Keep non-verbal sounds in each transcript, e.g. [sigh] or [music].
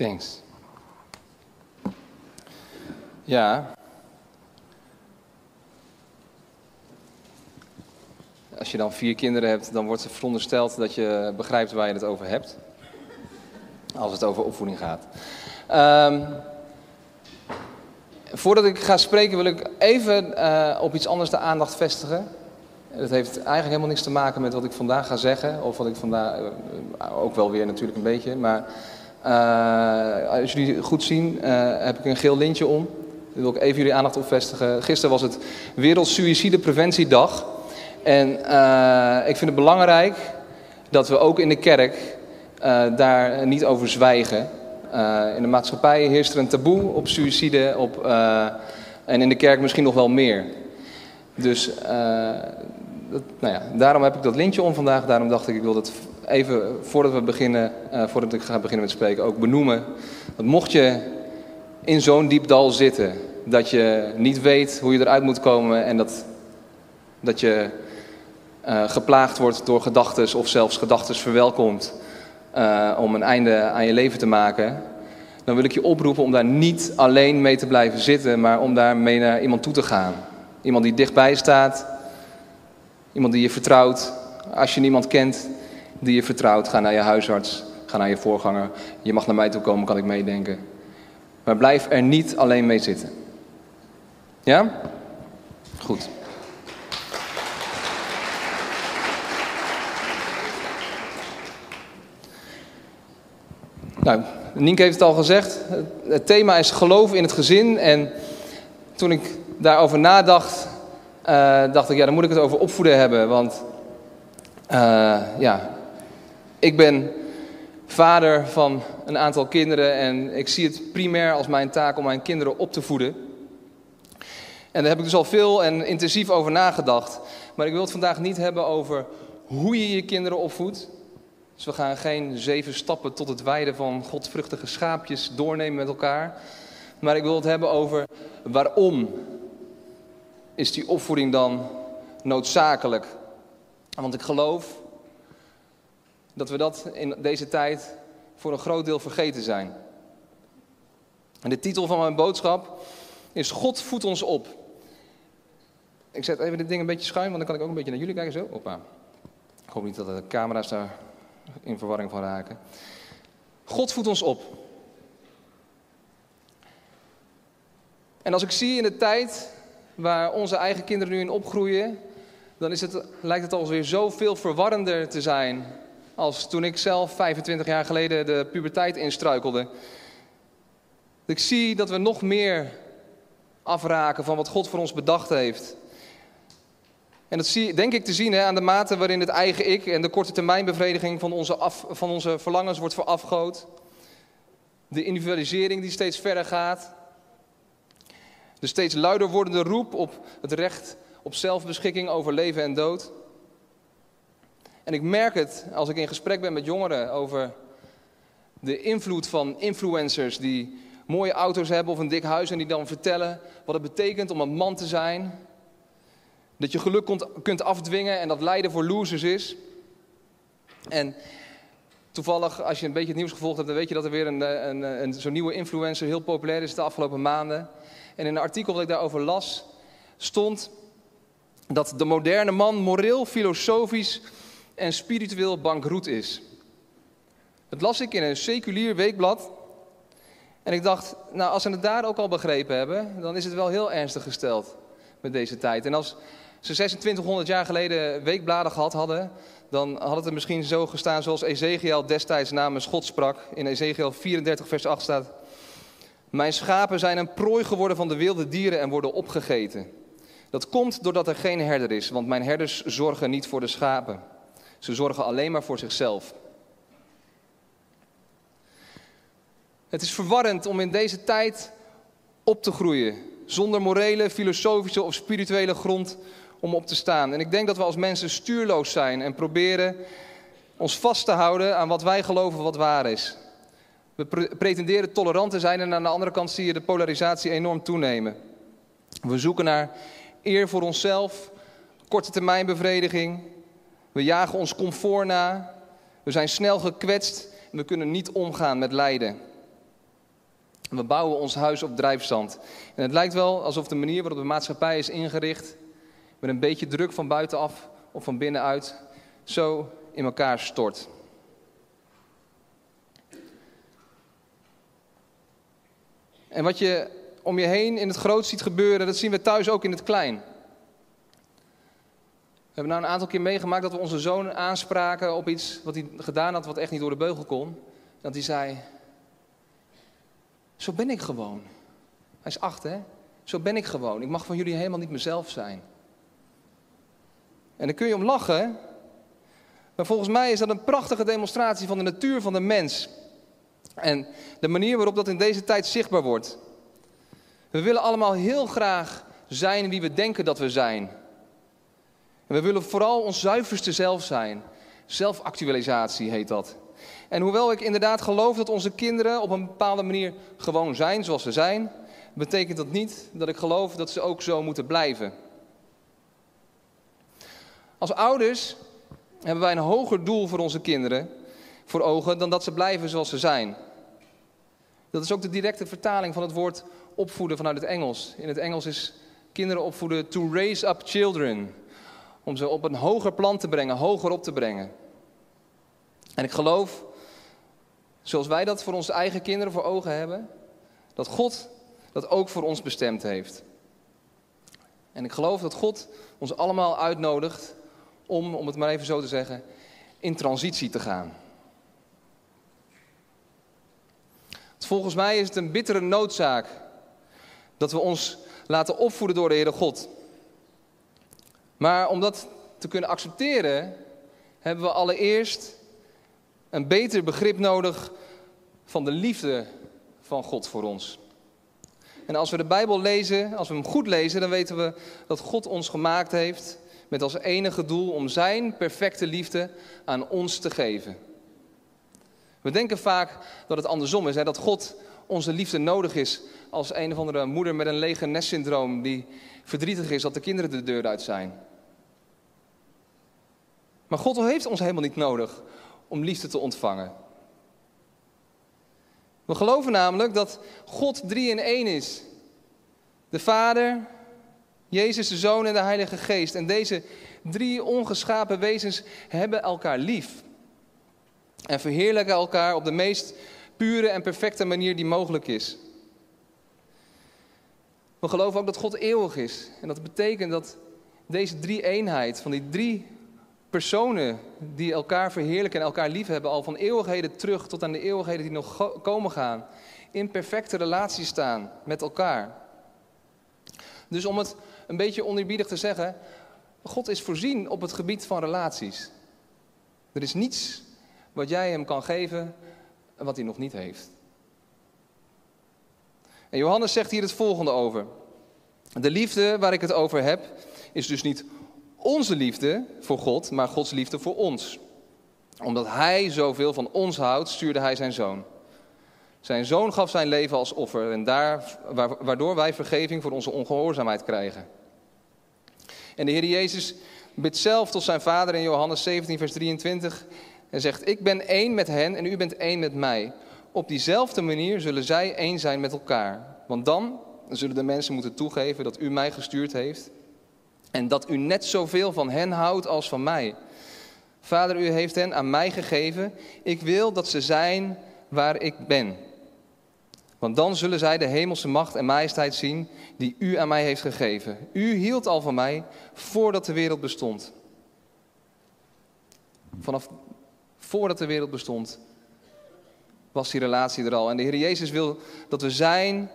Thanks. Ja. Als je dan vier kinderen hebt, dan wordt er verondersteld dat je begrijpt waar je het over hebt. Als het over opvoeding gaat. Ehm, voordat ik ga spreken wil ik even eh, op iets anders de aandacht vestigen. Dat heeft eigenlijk helemaal niks te maken met wat ik vandaag ga zeggen. Of wat ik vandaag, eh, ook wel weer natuurlijk een beetje. Maar als jullie goed zien, uh, heb ik een geel lintje om. Daar wil ik even jullie aandacht op vestigen. Gisteren was het Wereldsuïcidepreventiedag. En uh, ik vind het belangrijk dat we ook in de kerk daar niet over zwijgen. in de maatschappij heerst er een taboe op suïcide op, en in de kerk misschien nog wel meer. Dus dat, nou ja, daarom heb ik dat lintje om vandaag. Daarom dacht ik, ik wil dat even voordat we beginnen, uh, voordat ik ga beginnen met spreken, ook benoemen. Dat mocht je in zo'n diep dal zitten, dat je niet weet hoe je eruit moet komen en dat, dat je uh, geplaagd wordt door gedachten of zelfs gedachten verwelkomt uh, om een einde aan je leven te maken, dan wil ik je oproepen om daar niet alleen mee te blijven zitten, maar om daarmee naar iemand toe te gaan. Iemand die dichtbij staat, iemand die je vertrouwt. Als je niemand kent, die je vertrouwt. Ga naar je huisarts, ga naar je voorganger. Je mag naar mij toe komen, kan ik meedenken. Maar blijf er niet alleen mee zitten. Ja? Goed. Nou, Nienke heeft het al gezegd. Het thema is geloof in het gezin. En toen ik daarover nadacht, uh, dacht ik, ja, dan moet ik het over opvoeden hebben. Want uh, ja, ik ben vader van een aantal kinderen en ik zie het primair als mijn taak om mijn kinderen op te voeden. En daar heb ik dus al veel en intensief over nagedacht. Maar ik wil het vandaag niet hebben over hoe je je kinderen opvoedt. Dus we gaan geen zeven stappen tot het weiden van godvruchtige schaapjes doornemen met elkaar. Maar ik wil het hebben over waarom is die opvoeding dan noodzakelijk. Want ik geloof dat we dat in deze tijd voor een groot deel vergeten zijn. En de titel van mijn boodschap is God voedt ons op. Ik zet even dit ding een beetje schuin, want dan kan ik ook een beetje naar jullie kijken. Zo, Hoppa. Ik hoop niet dat de camera's daar in verwarring van raken. God voedt ons op. En als ik zie in de tijd waar onze eigen kinderen nu in opgroeien, dan is het, lijkt het alweer zoveel verwarrender te zijn als toen ik zelf 25 jaar geleden de puberteit instruikelde. Ik zie dat we nog meer afraken van wat God voor ons bedacht heeft. En dat zie, denk ik te zien hè, aan de mate waarin het eigen ik en de korte termijnbevrediging van onze, af, van onze verlangens wordt verafgoot. De individualisering die steeds verder gaat. De steeds luider wordende roep op het recht op zelfbeschikking over leven en dood. En ik merk het als ik in gesprek ben met jongeren over de invloed van influencers die mooie auto's hebben of een dik huis en die dan vertellen wat het betekent om een man te zijn. Dat je geluk kunt afdwingen en dat lijden voor losers is. En toevallig, als je een beetje het nieuws gevolgd hebt, dan weet je dat er weer een, een, een, zo'n nieuwe influencer heel populair is de afgelopen maanden. En in een artikel dat ik daarover las, stond dat de moderne man moreel, filosofisch en spiritueel bankroet is. Dat las ik in een seculier weekblad. En ik dacht, nou als ze het daar ook al begrepen hebben, dan is het wel heel ernstig gesteld met deze tijd. En als ze 2600 jaar geleden weekbladen gehad hadden, dan had het er misschien zo gestaan zoals Ezekiel destijds namens God sprak. In Ezekiel 34 vers 8 staat, mijn schapen zijn een prooi geworden van de wilde dieren en worden opgegeten. Dat komt doordat er geen herder is, want mijn herders zorgen niet voor de schapen. Ze zorgen alleen maar voor zichzelf. Het is verwarrend om in deze tijd op te groeien, zonder morele, filosofische of spirituele grond om op te staan. En ik denk dat we als mensen stuurloos zijn en proberen ons vast te houden aan wat wij geloven wat waar is. We pretenderen tolerant te zijn en aan de andere kant zie je de polarisatie enorm toenemen. We zoeken naar eer voor onszelf, korte termijn bevrediging, we jagen ons comfort na. We zijn snel gekwetst en we kunnen niet omgaan met lijden. We bouwen ons huis op drijfzand. En het lijkt wel alsof de manier waarop de maatschappij is ingericht, met een beetje druk van buitenaf of van binnenuit, zo in elkaar stort. En wat je om je heen in het groot ziet gebeuren, dat zien we thuis ook in het klein. Hebben nou een aantal keer meegemaakt dat we onze zoon aanspraken op iets wat hij gedaan had wat echt niet door de beugel kon. Dat hij zei, zo ben ik gewoon. Hij is acht, hè? Zo ben ik gewoon. Ik mag van jullie helemaal niet mezelf zijn. En daar kun je om lachen. Maar volgens mij is dat een prachtige demonstratie van de natuur van de mens. En de manier waarop dat in deze tijd zichtbaar wordt. We willen allemaal heel graag zijn wie we denken dat we zijn. We willen vooral ons zuiverste zelf zijn. Zelfactualisatie heet dat. En hoewel ik inderdaad geloof dat onze kinderen op een bepaalde manier gewoon zijn zoals ze zijn, betekent dat niet dat ik geloof dat ze ook zo moeten blijven. Als ouders hebben wij een hoger doel voor onze kinderen voor ogen dan dat ze blijven zoals ze zijn. Dat is ook de directe vertaling van het woord opvoeden vanuit het Engels. In het Engels is kinderen opvoeden to raise up children. Om ze op een hoger plan te brengen, hoger op te brengen. En ik geloof, zoals wij dat voor onze eigen kinderen voor ogen hebben, dat God dat ook voor ons bestemd heeft. En ik geloof dat God ons allemaal uitnodigt om, om het maar even zo te zeggen, in transitie te gaan. Volgens mij is het een bittere noodzaak dat we ons laten opvoeden door de Heere God. Maar om dat te kunnen accepteren, hebben we allereerst een beter begrip nodig van de liefde van God voor ons. En als we de Bijbel lezen, als we hem goed lezen, dan weten we dat God ons gemaakt heeft met als enige doel om Zijn perfecte liefde aan ons te geven. We denken vaak dat het andersom is, hè, dat God onze liefde nodig is als een of andere moeder met een lege nestsyndroom die verdrietig is dat de kinderen de deur uit zijn. Maar God heeft ons helemaal niet nodig om liefde te ontvangen. We geloven namelijk dat God drie in één is. De Vader, Jezus de Zoon en de Heilige Geest. En deze drie ongeschapen wezens hebben elkaar lief. En verheerlijken elkaar op de meest pure en perfecte manier die mogelijk is. We geloven ook dat God eeuwig is. En dat betekent dat deze drie eenheid van die drie personen die elkaar verheerlijken en elkaar lief hebben, al van eeuwigheden terug tot aan de eeuwigheden die nog komen gaan, in perfecte relatie staan met elkaar. Dus om het een beetje oneerbiedig te zeggen, God is voorzien op het gebied van relaties. Er is niets wat jij hem kan geven en wat hij nog niet heeft. En Johannes zegt hier het volgende over. De liefde waar ik het over heb, is dus niet onze liefde voor God, maar Gods liefde voor ons. Omdat Hij zoveel van ons houdt, stuurde Hij zijn zoon. Zijn zoon gaf zijn leven als offer en daar, waardoor wij vergeving voor onze ongehoorzaamheid krijgen. En de Heer Jezus bidt zelf tot zijn vader in Johannes 17, vers 23 en zegt, ik ben één met hen en u bent één met mij. Op diezelfde manier zullen zij één zijn met elkaar. Want dan zullen de mensen moeten toegeven dat u mij gestuurd heeft en dat u net zoveel van hen houdt als van mij. Vader, u heeft hen aan mij gegeven. Ik wil dat ze zijn waar ik ben. Want dan zullen zij de hemelse macht en majesteit zien die u aan mij heeft gegeven. U hield al van mij voordat de wereld bestond. Vanaf voordat de wereld bestond, was die relatie er al. En de Heer Jezus wil dat we zijn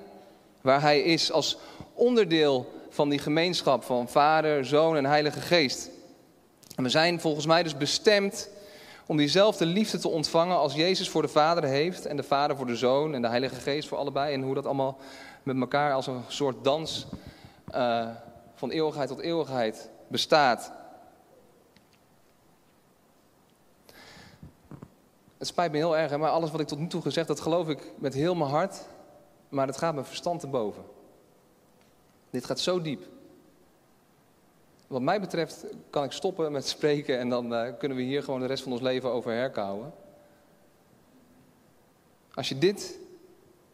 waar Hij is, als onderdeel van die gemeenschap van Vader, Zoon en Heilige Geest. En we zijn volgens mij dus bestemd om diezelfde liefde te ontvangen als Jezus voor de Vader heeft en de Vader voor de Zoon en de Heilige Geest voor allebei. En hoe dat allemaal met elkaar als een soort dans uh, van eeuwigheid tot eeuwigheid bestaat. Het spijt me heel erg, maar alles wat ik tot nu toe gezegd, dat geloof ik met heel mijn hart. Maar het gaat mijn verstand te boven. Dit gaat zo diep. Wat mij betreft kan ik stoppen met [laughs] spreken en dan uh, kunnen we hier gewoon de rest van ons leven over herkouwen. Als je dit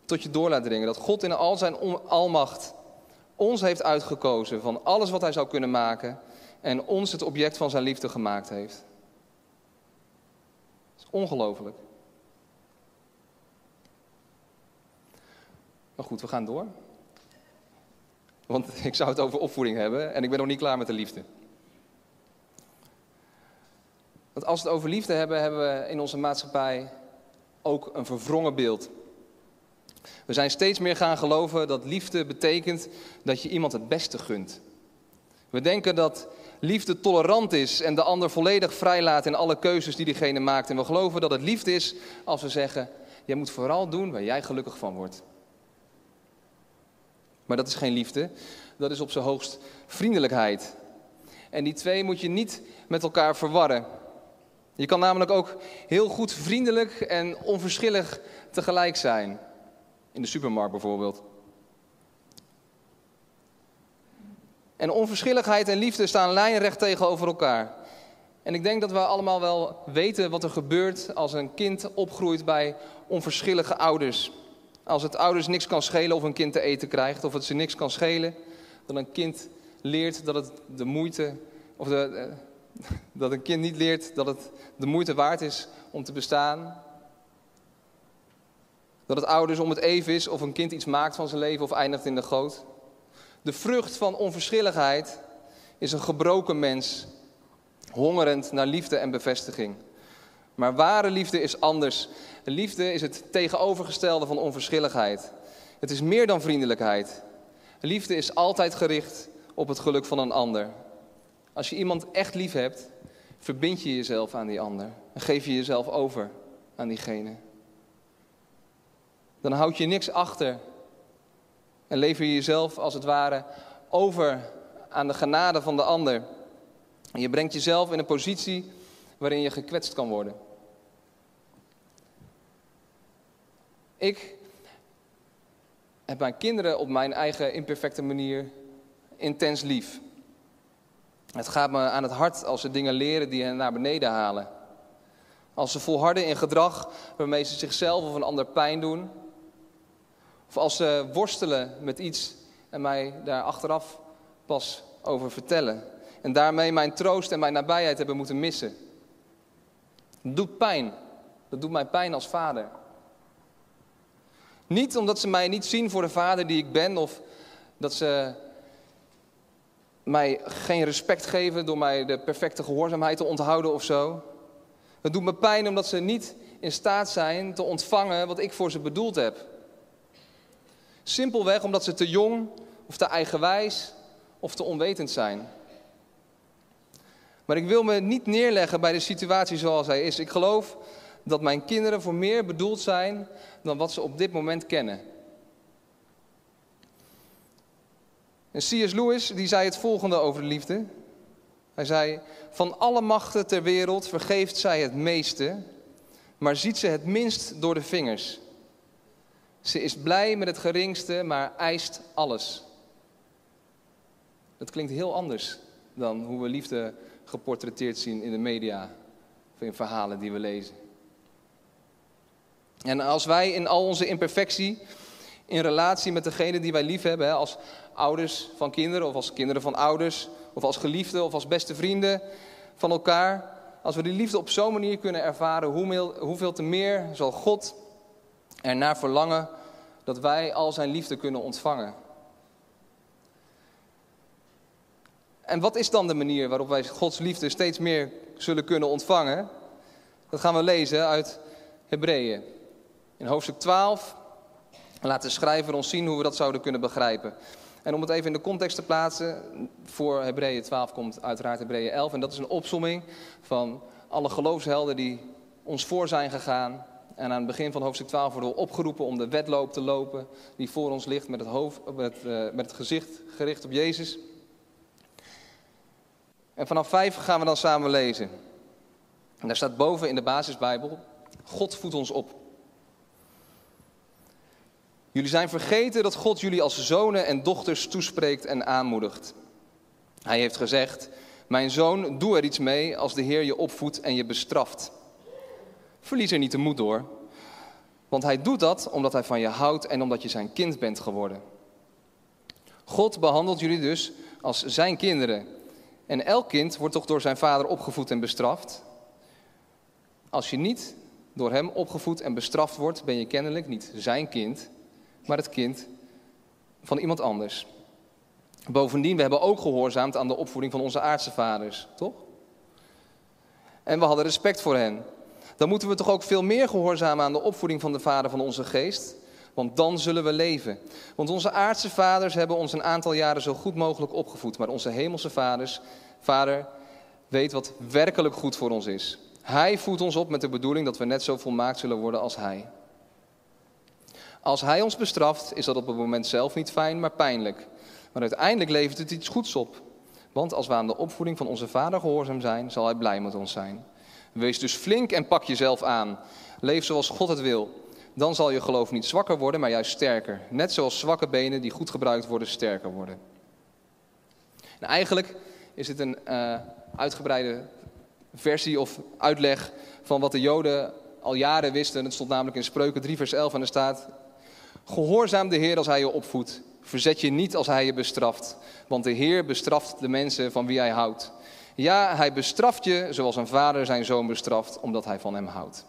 tot je door laat dringen. Dat God in al zijn almacht ons heeft uitgekozen van alles wat hij zou kunnen maken en ons het object van zijn liefde gemaakt heeft. Is ongelooflijk. Maar goed, we gaan door. Want [laughs] ik zou het over opvoeding hebben en ik ben nog niet klaar met de liefde. Want als we het over liefde hebben, hebben we in onze maatschappij ook een verwrongen beeld. We zijn steeds meer gaan geloven dat liefde betekent dat je iemand het beste gunt. We denken dat liefde tolerant is en de ander volledig vrijlaat in alle keuzes die diegene maakt. En we geloven dat het liefde is als we zeggen: jij moet vooral doen waar jij gelukkig van wordt. Maar dat is geen liefde, dat is op zijn hoogst vriendelijkheid. En die twee moet je niet met elkaar verwarren. Je kan namelijk ook heel goed vriendelijk en onverschillig tegelijk zijn. In de supermarkt bijvoorbeeld. En onverschilligheid en liefde staan lijnrecht tegenover elkaar. En ik denk dat we allemaal wel weten wat er gebeurt als een kind opgroeit bij onverschillige ouders. Als het ouders niks kan schelen of een kind te eten krijgt, of het ze niks kan schelen, dat een kind leert dat het de moeite, of de, eh, [laughs] dat een kind niet leert dat het de moeite waard is om te bestaan. Dat het ouders om het even is of een kind iets maakt van zijn leven of eindigt in de goot. De vrucht van onverschilligheid is een gebroken mens, hongerend naar liefde en bevestiging. Maar ware liefde is anders. Liefde is het tegenovergestelde van onverschilligheid. Het is meer dan vriendelijkheid. Liefde is altijd gericht op het geluk van een ander. Als je iemand echt lief hebt, verbind je jezelf aan die ander en geef je jezelf over aan diegene. Dan houd je niks achter en lever je jezelf als het ware over aan de genade van de ander. Je brengt jezelf in een positie waarin je gekwetst kan worden. Ik heb mijn kinderen op mijn eigen imperfecte manier intens lief. Het gaat me aan het hart als ze dingen leren die hen naar beneden halen. Als ze volharden in gedrag waarmee ze zichzelf of een ander pijn doen. Of als ze worstelen met iets en mij daar achteraf pas over vertellen. En daarmee mijn troost en mijn nabijheid hebben moeten missen. Dat doet pijn. Dat doet mij pijn als vader. Niet omdat ze mij niet zien voor de vader die ik ben, of dat ze mij geen respect geven door mij de perfecte gehoorzaamheid te onthouden of zo. Het doet me pijn omdat ze niet in staat zijn te ontvangen wat ik voor ze bedoeld heb. Simpelweg omdat ze te jong of te eigenwijs of te onwetend zijn. Maar ik wil me niet neerleggen bij de situatie zoals hij is. Ik geloof dat mijn kinderen voor meer bedoeld zijn dan wat ze op dit moment kennen. En C.S. Lewis die zei het volgende over de liefde. Hij zei, van alle machten ter wereld vergeeft zij het meeste, maar ziet ze het minst door de vingers. Ze is blij met het geringste, maar eist alles. Dat klinkt heel anders dan hoe we liefde geportretteerd zien in de media of in verhalen die we lezen. En als wij in al onze imperfectie, in relatie met degene die wij lief hebben, als ouders van kinderen of als kinderen van ouders, of als geliefden of als beste vrienden van elkaar, als we die liefde op zo'n manier kunnen ervaren, hoeveel te meer zal God ernaar verlangen dat wij al zijn liefde kunnen ontvangen. En wat is dan de manier waarop wij Gods liefde steeds meer zullen kunnen ontvangen? Dat gaan we lezen uit Hebreeën. In hoofdstuk 12 laat de schrijver ons zien hoe we dat zouden kunnen begrijpen. En om het even in de context te plaatsen, voor Hebreeën 12 komt uiteraard Hebreeën 11. En dat is een opsomming van alle geloofshelden die ons voor zijn gegaan. En aan het begin van hoofdstuk 12 worden we opgeroepen om de wedloop te lopen die voor ons ligt met het, hoofd, met, uh, met het gezicht gericht op Jezus. En vanaf 5 gaan we dan samen lezen. En daar staat boven in de basisbijbel, God voedt ons op. Jullie zijn vergeten dat God jullie als zonen en dochters toespreekt en aanmoedigt. Hij heeft gezegd: Mijn zoon, doe er iets mee als de Heer je opvoedt en je bestraft. Verlies er niet de moed door. Want hij doet dat omdat hij van je houdt en omdat je zijn kind bent geworden. God behandelt jullie dus als zijn kinderen. En elk kind wordt toch door zijn vader opgevoed en bestraft. Als je niet door hem opgevoed en bestraft wordt, ben je kennelijk niet zijn kind, maar het kind van iemand anders. Bovendien, we hebben ook gehoorzaamd aan de opvoeding van onze aardse vaders, toch? En we hadden respect voor hen. Dan moeten we toch ook veel meer gehoorzamen aan de opvoeding van de vader van onze geest, want dan zullen we leven. Want onze aardse vaders hebben ons een aantal jaren zo goed mogelijk opgevoed, maar onze hemelse vaders, vader weet wat werkelijk goed voor ons is. Hij voedt ons op met de bedoeling dat we net zo volmaakt zullen worden als Hij. Als Hij ons bestraft, is dat op het moment zelf niet fijn, maar pijnlijk. Maar uiteindelijk levert het iets goeds op. Want als we aan de opvoeding van onze Vader gehoorzaam zijn, zal Hij blij met ons zijn. Wees dus flink en pak jezelf aan. Leef zoals God het wil. Dan zal je geloof niet zwakker worden, maar juist sterker. Net zoals zwakke benen die goed gebruikt worden, sterker worden. En eigenlijk is dit een uh, uitgebreide versie of uitleg van wat de Joden al jaren wisten. Het stond namelijk in Spreuken 3, vers 11 en er staat: Gehoorzaam de Heer als hij je opvoedt. Verzet je niet als hij je bestraft, want de Heer bestraft de mensen van wie hij houdt. Ja, hij bestraft je zoals een vader zijn zoon bestraft, omdat hij van hem houdt.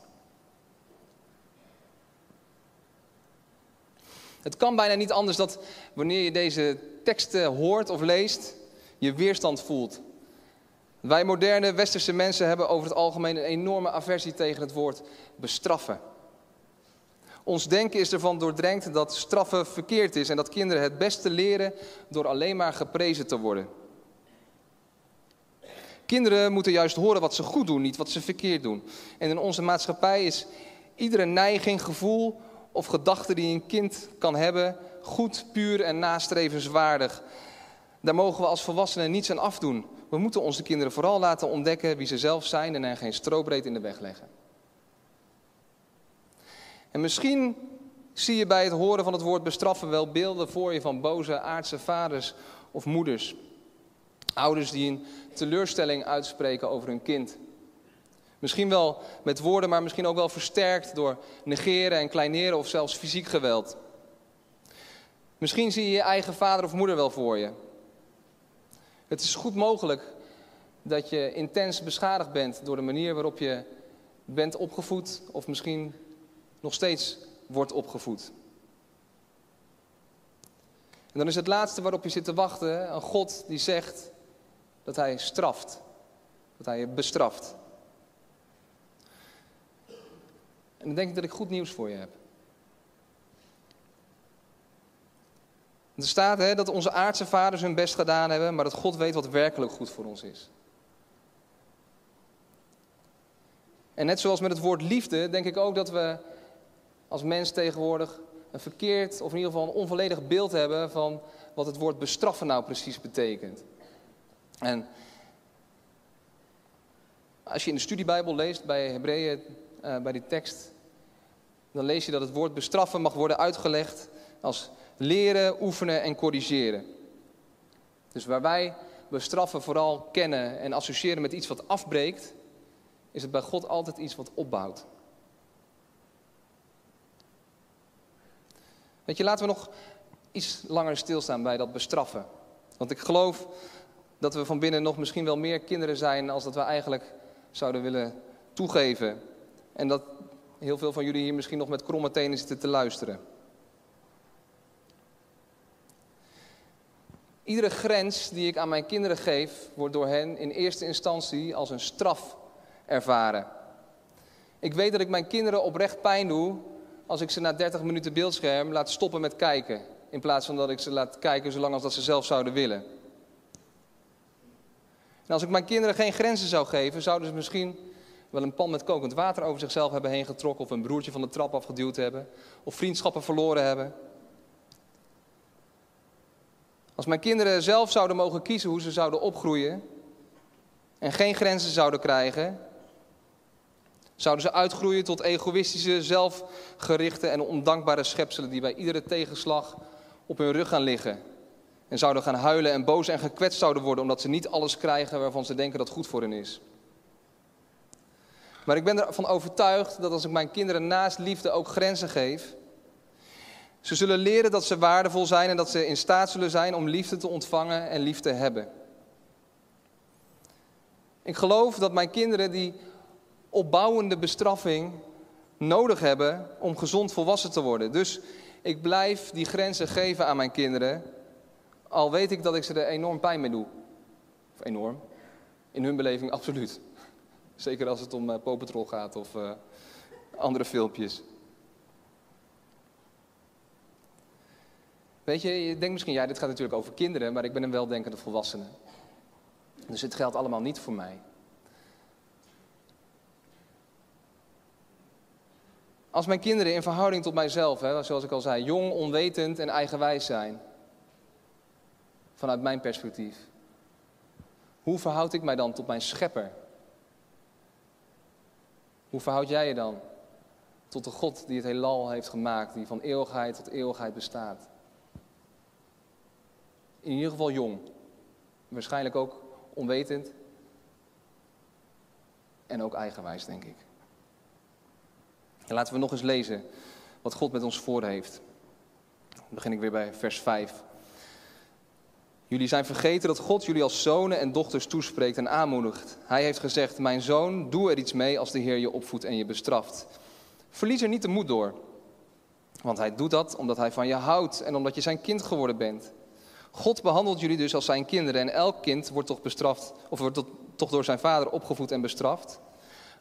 Het kan bijna niet anders dat wanneer je deze teksten hoort of leest, je weerstand voelt. Wij moderne westerse mensen hebben over het algemeen een enorme aversie tegen het woord bestraffen. Ons denken is ervan doordrenkt dat straffen verkeerd is en dat kinderen het beste leren door alleen maar geprezen te worden. Kinderen moeten juist horen wat ze goed doen, niet wat ze verkeerd doen. En in onze maatschappij is iedere neiging, gevoel of gedachte die een kind kan hebben goed, puur en nastrevenswaardig. Daar mogen we als volwassenen niets aan afdoen. We moeten onze kinderen vooral laten ontdekken wie ze zelf zijn en er geen strobreed in de weg leggen. En misschien zie je bij het horen van het woord bestraffen wel beelden voor je van boze aardse vaders of moeders. Ouders die een teleurstelling uitspreken over hun kind. Misschien wel met woorden, maar misschien ook wel versterkt door negeren en kleineren of zelfs fysiek geweld. Misschien zie je je eigen vader of moeder wel voor je. Het is goed mogelijk dat je intens beschadigd bent door de manier waarop je bent opgevoed of misschien nog steeds wordt opgevoed. En dan is het laatste waarop je zit te wachten een God die zegt dat hij straft, dat hij je bestraft. En dan denk ik dat ik goed nieuws voor je heb. Er staat hè, dat onze aardse vaders hun best gedaan hebben, maar dat God weet wat werkelijk goed voor ons is. En net zoals met het woord liefde, denk ik ook dat we als mens tegenwoordig een verkeerd, of in ieder geval een onvolledig beeld hebben van wat het woord bestraffen nou precies betekent. En als je in de studiebijbel leest bij Hebreeën, uh, bij die tekst, dan lees je dat het woord bestraffen mag worden uitgelegd als leren, oefenen en corrigeren. Dus waar wij bestraffen vooral kennen en associëren met iets wat afbreekt, is het bij God altijd iets wat opbouwt. Weet je, laten we nog iets langer stilstaan bij dat bestraffen. Want ik geloof dat we van binnen nog misschien wel meer kinderen zijn als dat we eigenlijk zouden willen toegeven. En dat heel veel van jullie hier misschien nog met kromme tenen zitten te luisteren. Iedere grens die ik aan mijn kinderen geef, wordt door hen in eerste instantie als een straf ervaren. Ik weet dat ik mijn kinderen oprecht pijn doe als ik ze na 30 minuten beeldscherm laat stoppen met kijken. In plaats van dat ik ze laat kijken zolang als dat ze zelf zouden willen. En als ik mijn kinderen geen grenzen zou geven, zouden ze misschien wel een pan met kokend water over zichzelf hebben heen getrokken. Of een broertje van de trap afgeduwd hebben. Of vriendschappen verloren hebben. Als mijn kinderen zelf zouden mogen kiezen hoe ze zouden opgroeien. En geen grenzen zouden krijgen. Zouden ze uitgroeien tot egoïstische, zelfgerichte en ondankbare schepselen die bij iedere tegenslag op hun rug gaan liggen. En zouden gaan huilen en boos en gekwetst zouden worden omdat ze niet alles krijgen waarvan ze denken dat goed voor hen is. Maar ik ben ervan overtuigd dat als ik mijn kinderen naast liefde ook grenzen geef, ze zullen leren dat ze waardevol zijn en dat ze in staat zullen zijn om liefde te ontvangen en liefde te hebben. Ik geloof dat mijn kinderen die opbouwende bestraffing nodig hebben om gezond volwassen te worden. Dus ik blijf die grenzen geven aan mijn kinderen, al weet ik dat ik ze er enorm pijn mee doe. Of enorm. In hun beleving [laughs] absoluut. Zeker als het om uh, gaat of uh, andere filmpjes. Weet je, je denkt misschien, ja, dit gaat natuurlijk over kinderen, maar ik ben een weldenkende volwassene. Dus het geldt allemaal niet voor mij. Als mijn kinderen in verhouding tot mijzelf, hè, zoals ik al zei, jong, onwetend en eigenwijs zijn, vanuit mijn perspectief, hoe verhoud ik mij dan tot mijn schepper? Hoe verhoud jij je dan tot de God die het heelal heeft gemaakt, die van eeuwigheid tot eeuwigheid bestaat? In ieder geval jong, waarschijnlijk ook onwetend en ook eigenwijs, denk ik. En laten we nog eens lezen wat God met ons voor heeft. Dan begin ik weer bij vers 5. Jullie zijn vergeten dat God jullie als zonen en dochters toespreekt en aanmoedigt. Hij heeft gezegd: Mijn zoon, doe er iets mee als de Heer je opvoedt en je bestraft. Verlies er niet de moed door. Want hij doet dat omdat hij van je houdt en omdat je zijn kind geworden bent. God behandelt jullie dus als zijn kinderen en elk kind wordt toch bestraft, of wordt toch door zijn vader opgevoed en bestraft.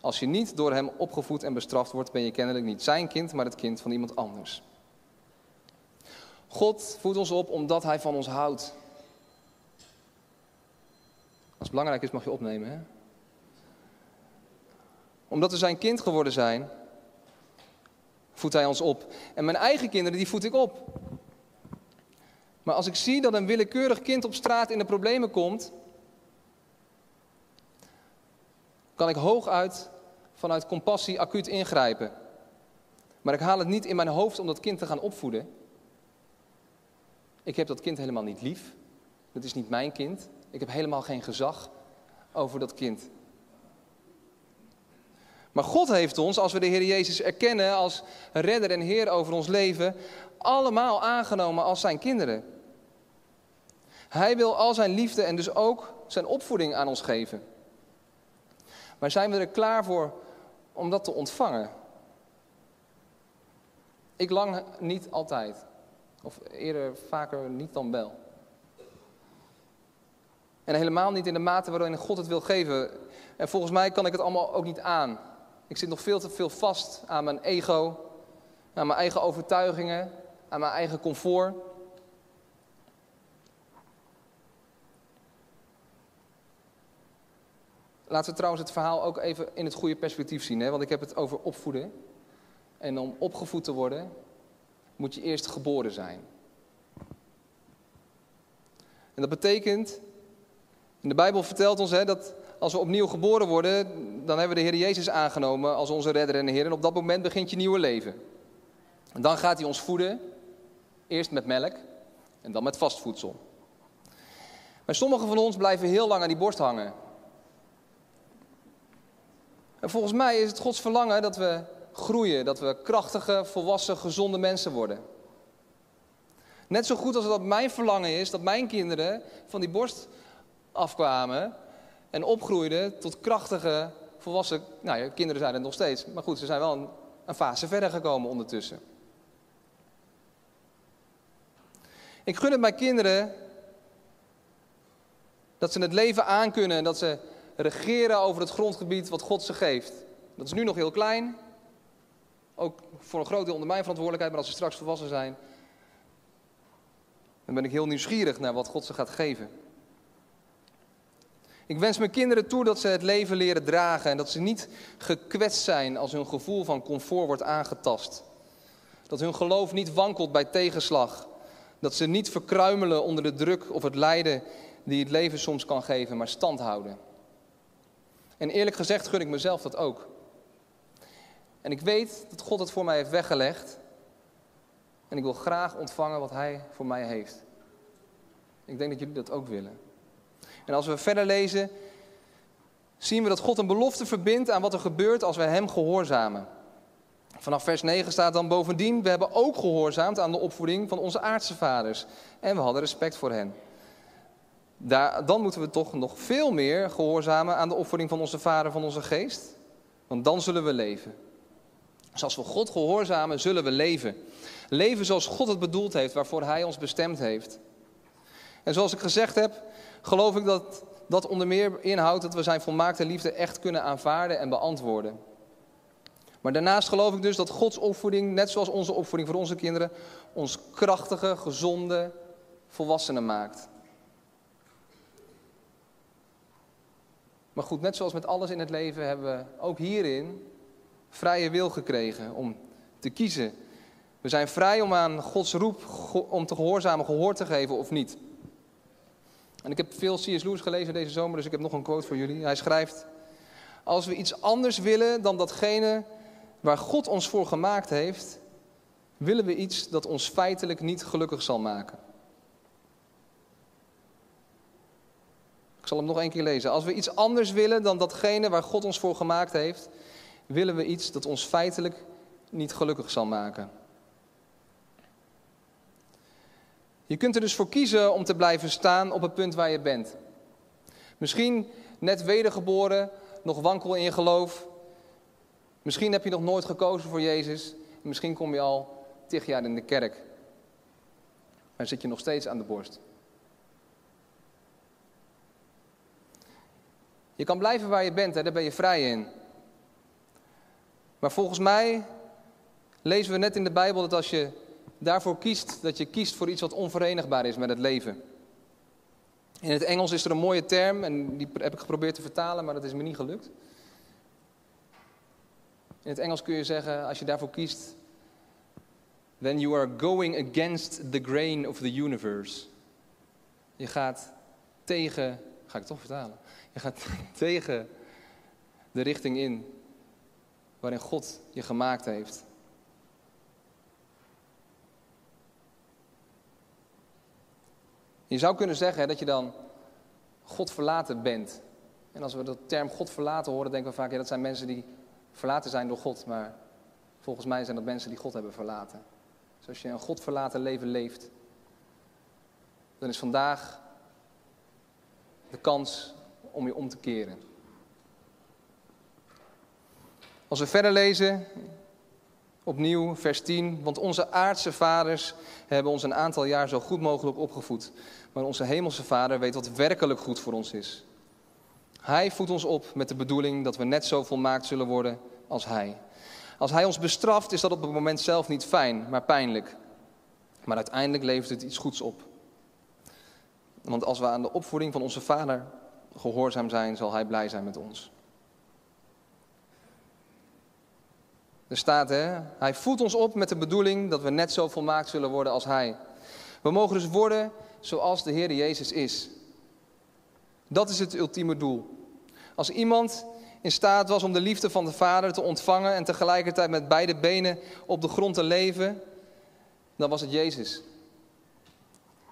Als je niet door hem opgevoed en bestraft wordt, ben je kennelijk niet zijn kind, maar het kind van iemand anders. God voedt ons op omdat hij van ons houdt. Als het belangrijk is, mag je opnemen. Hè? Omdat we zijn kind geworden zijn, voedt hij ons op. En mijn eigen kinderen, die voed ik op. Maar als ik zie dat een willekeurig kind op straat in de problemen komt, kan ik hooguit vanuit compassie acuut ingrijpen. Maar ik haal het niet in mijn hoofd om dat kind te gaan opvoeden. Ik heb dat kind helemaal niet lief. Dat is niet mijn kind. Ik heb helemaal geen gezag over dat kind. Maar God heeft ons, als we de Heer Jezus erkennen als redder en Heer over ons leven, allemaal aangenomen als zijn kinderen. Hij wil al zijn liefde en dus ook zijn opvoeding aan ons geven. Maar zijn we er klaar voor om dat te ontvangen? Ik lang niet altijd. Of eerder vaker niet dan wel. En helemaal niet in de mate waarin God het wil geven. En volgens mij kan ik het allemaal ook niet aan. Ik zit nog veel te veel vast aan mijn ego, aan mijn eigen overtuigingen, aan mijn eigen comfort. Laten we trouwens het verhaal ook even in het goede perspectief zien. Hè? Want ik heb het over opvoeden. En om opgevoed te worden, moet je eerst geboren zijn. En dat betekent, in de Bijbel vertelt ons hè, dat als we opnieuw geboren worden, dan hebben we de Heer Jezus aangenomen als onze redder en Heer. En op dat moment begint je nieuwe leven. En dan gaat hij ons voeden, eerst met melk en dan met vast voedsel. Maar sommigen van ons blijven heel lang aan die borst hangen. En volgens mij is het Gods verlangen dat we groeien, dat we krachtige, volwassen, gezonde mensen worden. Net zo goed als dat mijn verlangen is dat mijn kinderen van die borst afkwamen en opgroeiden tot krachtige, volwassen. Nou ja, kinderen zijn het nog steeds, maar goed, ze zijn wel een, een fase verder gekomen ondertussen. Ik gun het mijn kinderen dat ze het leven aankunnen en dat ze regeren over het grondgebied wat God ze geeft. Dat is nu nog heel klein. Ook voor een groot deel onder mijn verantwoordelijkheid, maar als ze straks volwassen zijn, dan ben ik heel nieuwsgierig naar wat God ze gaat geven. Ik wens mijn kinderen toe dat ze het leven leren dragen en dat ze niet gekwetst zijn als hun gevoel van comfort wordt aangetast. Dat hun geloof niet wankelt bij tegenslag. Dat ze niet verkruimelen onder de druk of het lijden die het leven soms kan geven, maar stand houden. En eerlijk gezegd gun ik mezelf dat ook. En ik weet dat God het voor mij heeft weggelegd. En ik wil graag ontvangen wat Hij voor mij heeft. Ik denk dat jullie dat ook willen. En als we verder lezen, zien we dat God een belofte verbindt aan wat er gebeurt als wij Hem gehoorzamen. Vanaf vers 9 staat dan bovendien, we hebben ook gehoorzaamd aan de opvoeding van onze aardse vaders. En we hadden respect voor hen. Daar, dan moeten we toch nog veel meer gehoorzamen aan de opvoeding van onze vader, van onze geest. Want dan zullen we leven. Dus als we God gehoorzamen, zullen we leven. Leven zoals God het bedoeld heeft, waarvoor Hij ons bestemd heeft. En zoals ik gezegd heb, geloof ik dat dat onder meer inhoudt dat we zijn volmaakte liefde echt kunnen aanvaarden en beantwoorden. Maar daarnaast geloof ik dus dat Gods opvoeding, net zoals onze opvoeding voor onze kinderen, ons krachtige, gezonde volwassenen maakt. Maar goed, net zoals met alles in het leven hebben we ook hierin vrije wil gekregen om te kiezen. We zijn vrij om aan Gods roep om te gehoorzamen gehoor te geven of niet. En ik heb veel C.S. Lewis gelezen deze zomer, dus ik heb nog een quote voor jullie. Hij schrijft: Als we iets anders willen dan datgene waar God ons voor gemaakt heeft, willen we iets dat ons feitelijk niet gelukkig zal maken. Ik zal hem nog één keer lezen. Als we iets anders willen dan datgene waar God ons voor gemaakt heeft, willen we iets dat ons feitelijk niet gelukkig zal maken. Je kunt er dus voor kiezen om te blijven staan op het punt waar je bent. Misschien net wedergeboren, nog wankel in je geloof. Misschien heb je nog nooit gekozen voor Jezus. Misschien kom je al tig jaar in de kerk. Maar zit je nog steeds aan de borst. Je kan blijven waar je bent, hè, daar ben je vrij in. Maar volgens mij lezen we net in de Bijbel dat als je daarvoor kiest, dat je kiest voor iets wat onverenigbaar is met het leven. In het Engels is er een mooie term en die heb ik geprobeerd te vertalen, maar dat is me niet gelukt. In het Engels kun je zeggen, als je daarvoor kiest, then you are going against the grain of the universe. Je gaat tegen, ga ik toch vertalen, je gaat [laughs] tegen de richting in waarin God je gemaakt heeft. Je zou kunnen zeggen dat je dan God verlaten bent. En als we de term God verlaten horen, denken we vaak, ja, dat zijn mensen die verlaten zijn door God. Maar volgens mij zijn dat mensen die God hebben verlaten. Dus als je een God verlaten leven leeft, dan is vandaag de kans om je om te keren. Als we verder lezen, opnieuw vers 10, want onze aardse vaders hebben ons een aantal jaar zo goed mogelijk opgevoed. Maar onze hemelse vader weet wat werkelijk goed voor ons is. Hij voedt ons op met de bedoeling dat we net zo volmaakt zullen worden als hij. Als hij ons bestraft, is dat op het moment zelf niet fijn, maar pijnlijk. Maar uiteindelijk levert het iets goeds op. Want als we aan de opvoeding van onze vader gehoorzaam zijn, zal hij blij zijn met ons. Er staat, hè, hij voedt ons op met de bedoeling dat we net zo volmaakt zullen worden als hij. We mogen dus worden zoals de Heer Jezus is. Dat is het ultieme doel. Als iemand in staat was om de liefde van de Vader te ontvangen en tegelijkertijd met beide benen op de grond te leven, dan was het Jezus.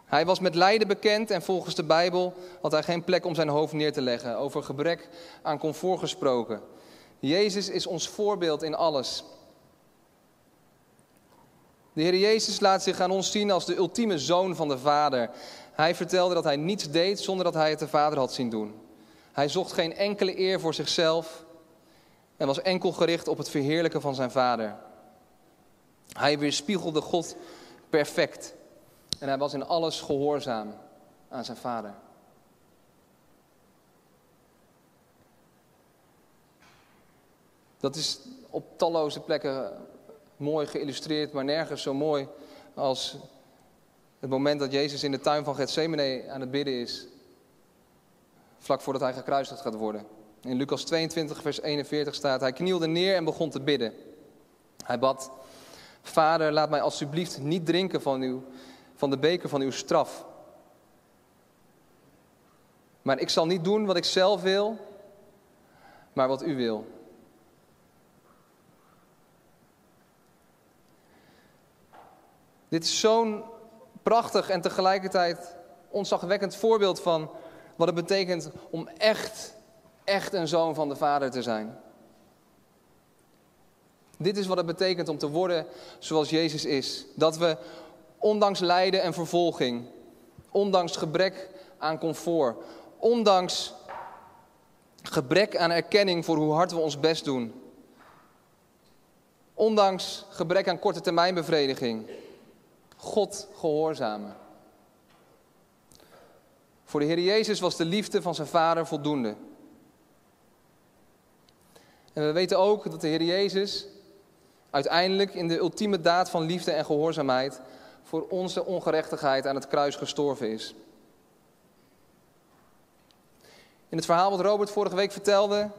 Hij was met lijden bekend en volgens de Bijbel had hij geen plek om zijn hoofd neer te leggen. Over gebrek aan comfort gesproken. Jezus is ons voorbeeld in alles. De Heer Jezus laat zich aan ons zien als de ultieme zoon van de Vader. Hij vertelde dat hij niets deed zonder dat hij het de Vader had zien doen. Hij zocht geen enkele eer voor zichzelf en was enkel gericht op het verheerlijken van zijn Vader. Hij weerspiegelde God perfect en hij was in alles gehoorzaam aan zijn Vader. Dat is op talloze plekken mooi geïllustreerd, maar nergens zo mooi als het moment dat Jezus in de tuin van Gethsemane aan het bidden is. Vlak voordat hij gekruisigd gaat worden. In Lucas 22, vers 41 staat: Hij knielde neer en begon te bidden. Hij bad: Vader, laat mij alsjeblieft niet drinken van, uw, van de beker van uw straf. Maar ik zal niet doen wat ik zelf wil, maar wat u wil. Dit is zo'n prachtig en tegelijkertijd ontzagwekkend voorbeeld van wat het betekent om echt, echt een zoon van de Vader te zijn. Dit is wat het betekent om te worden zoals Jezus is. Dat we ondanks lijden en vervolging, ondanks gebrek aan comfort, ondanks gebrek aan erkenning voor hoe hard we ons best doen, ondanks gebrek aan korte termijn bevrediging, God gehoorzamen. Voor de Heer Jezus was de liefde van zijn Vader voldoende. En we weten ook dat de Heer Jezus uiteindelijk in de ultieme daad van liefde en gehoorzaamheid voor onze ongerechtigheid aan het kruis gestorven is. In het verhaal wat Robert vorige week vertelde,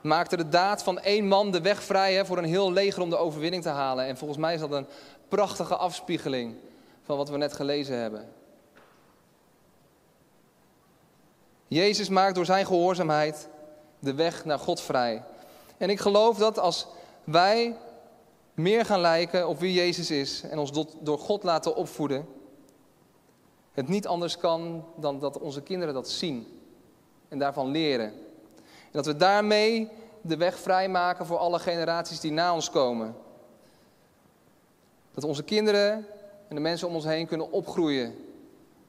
maakte de daad van één man de weg vrij hè, voor een heel leger om de overwinning te halen. En volgens mij is dat een prachtige afspiegeling van wat we net gelezen hebben. Jezus maakt door zijn gehoorzaamheid de weg naar God vrij. En ik geloof dat als wij meer gaan lijken op wie Jezus is en ons door God laten opvoeden, het niet anders kan dan dat onze kinderen dat zien en daarvan leren. En dat we daarmee de weg vrijmaken voor alle generaties die na ons komen. Dat onze kinderen en de mensen om ons heen kunnen opgroeien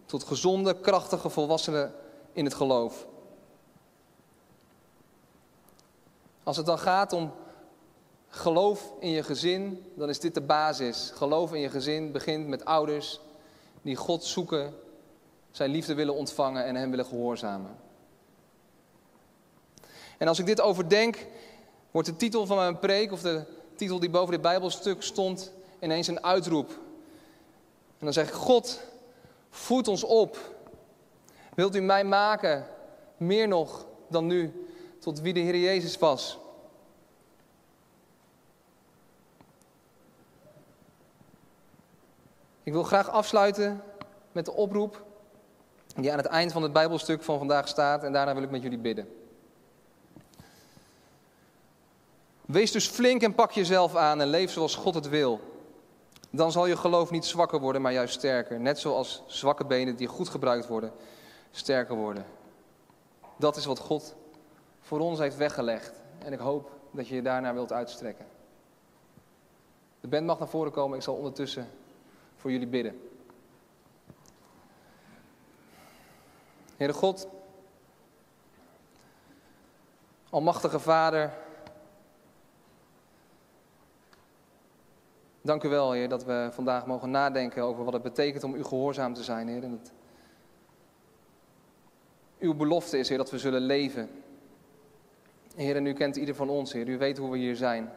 tot gezonde, krachtige volwassenen in het geloof. Als het dan gaat om geloof in je gezin, dan is dit de basis. Geloof in je gezin begint met ouders die God zoeken, zijn liefde willen ontvangen en hem willen gehoorzamen. En als ik dit overdenk, wordt de titel van mijn preek, of de titel die boven dit Bijbelstuk stond, ineens een uitroep. En dan zeg ik: God, voed ons op. Wilt u mij maken, meer nog dan nu, tot wie de Heer Jezus was? Ik wil graag afsluiten met de oproep die aan het eind van het Bijbelstuk van vandaag staat en daarna wil ik met jullie bidden. Wees dus flink en pak jezelf aan en leef zoals God het wil. Dan zal je geloof niet zwakker worden, maar juist sterker. Net zoals zwakke benen die goed gebruikt worden, sterker worden. Dat is wat God voor ons heeft weggelegd. En ik hoop dat je je daarnaar wilt uitstrekken. De band mag naar voren komen. Ik zal ondertussen voor jullie bidden. Heere God, Almachtige Vader, dank u wel, Heer, dat we vandaag mogen nadenken over wat het betekent om u gehoorzaam te zijn, Heer. En uw belofte is, Heer, dat we zullen leven. Heer, en u kent ieder van ons, Heer. U weet hoe we hier zijn.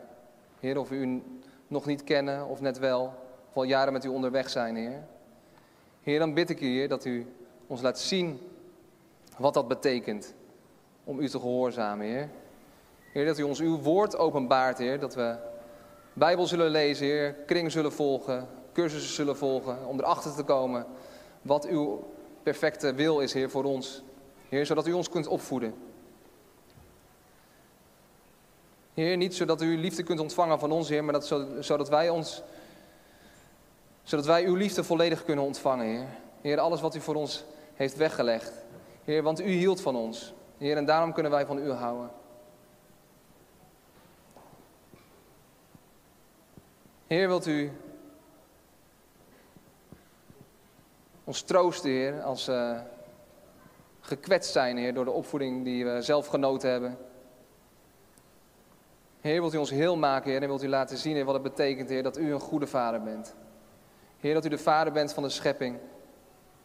Heer, of u nog niet kennen of net wel of al jaren met u onderweg zijn, Heer. Heer, dan bid ik u, Heer, dat u ons laat zien wat dat betekent om u te gehoorzamen, Heer. Heer, dat u ons uw woord openbaart, Heer, dat we Bijbel zullen lezen, Heer, kring zullen volgen, cursussen zullen volgen, om erachter te komen wat uw perfecte wil is, Heer, voor ons. Heer, zodat u ons kunt opvoeden. Heer, niet zodat u liefde kunt ontvangen van ons, Heer, maar dat, zodat wij ons zodat wij uw liefde volledig kunnen ontvangen, Heer. Heer, alles wat u voor ons heeft weggelegd. Heer, want u hield van ons. Heer, en daarom kunnen wij van u houden. Heer, wilt u ons troosten, Heer, als we gekwetst zijn, Heer, door de opvoeding die we zelf genoten hebben. Heer, wilt u ons heel maken, Heer, en wilt u laten zien, Heer, wat het betekent, Heer, dat u een goede vader bent. Heer, dat u de vader bent van de schepping.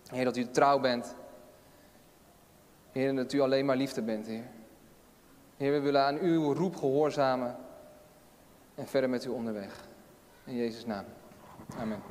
Heer, dat u trouw bent. Heer, dat u alleen maar liefde bent, Heer. Heer, we willen aan uw roep gehoorzamen en verder met u onderweg. In Jezus' naam. Amen.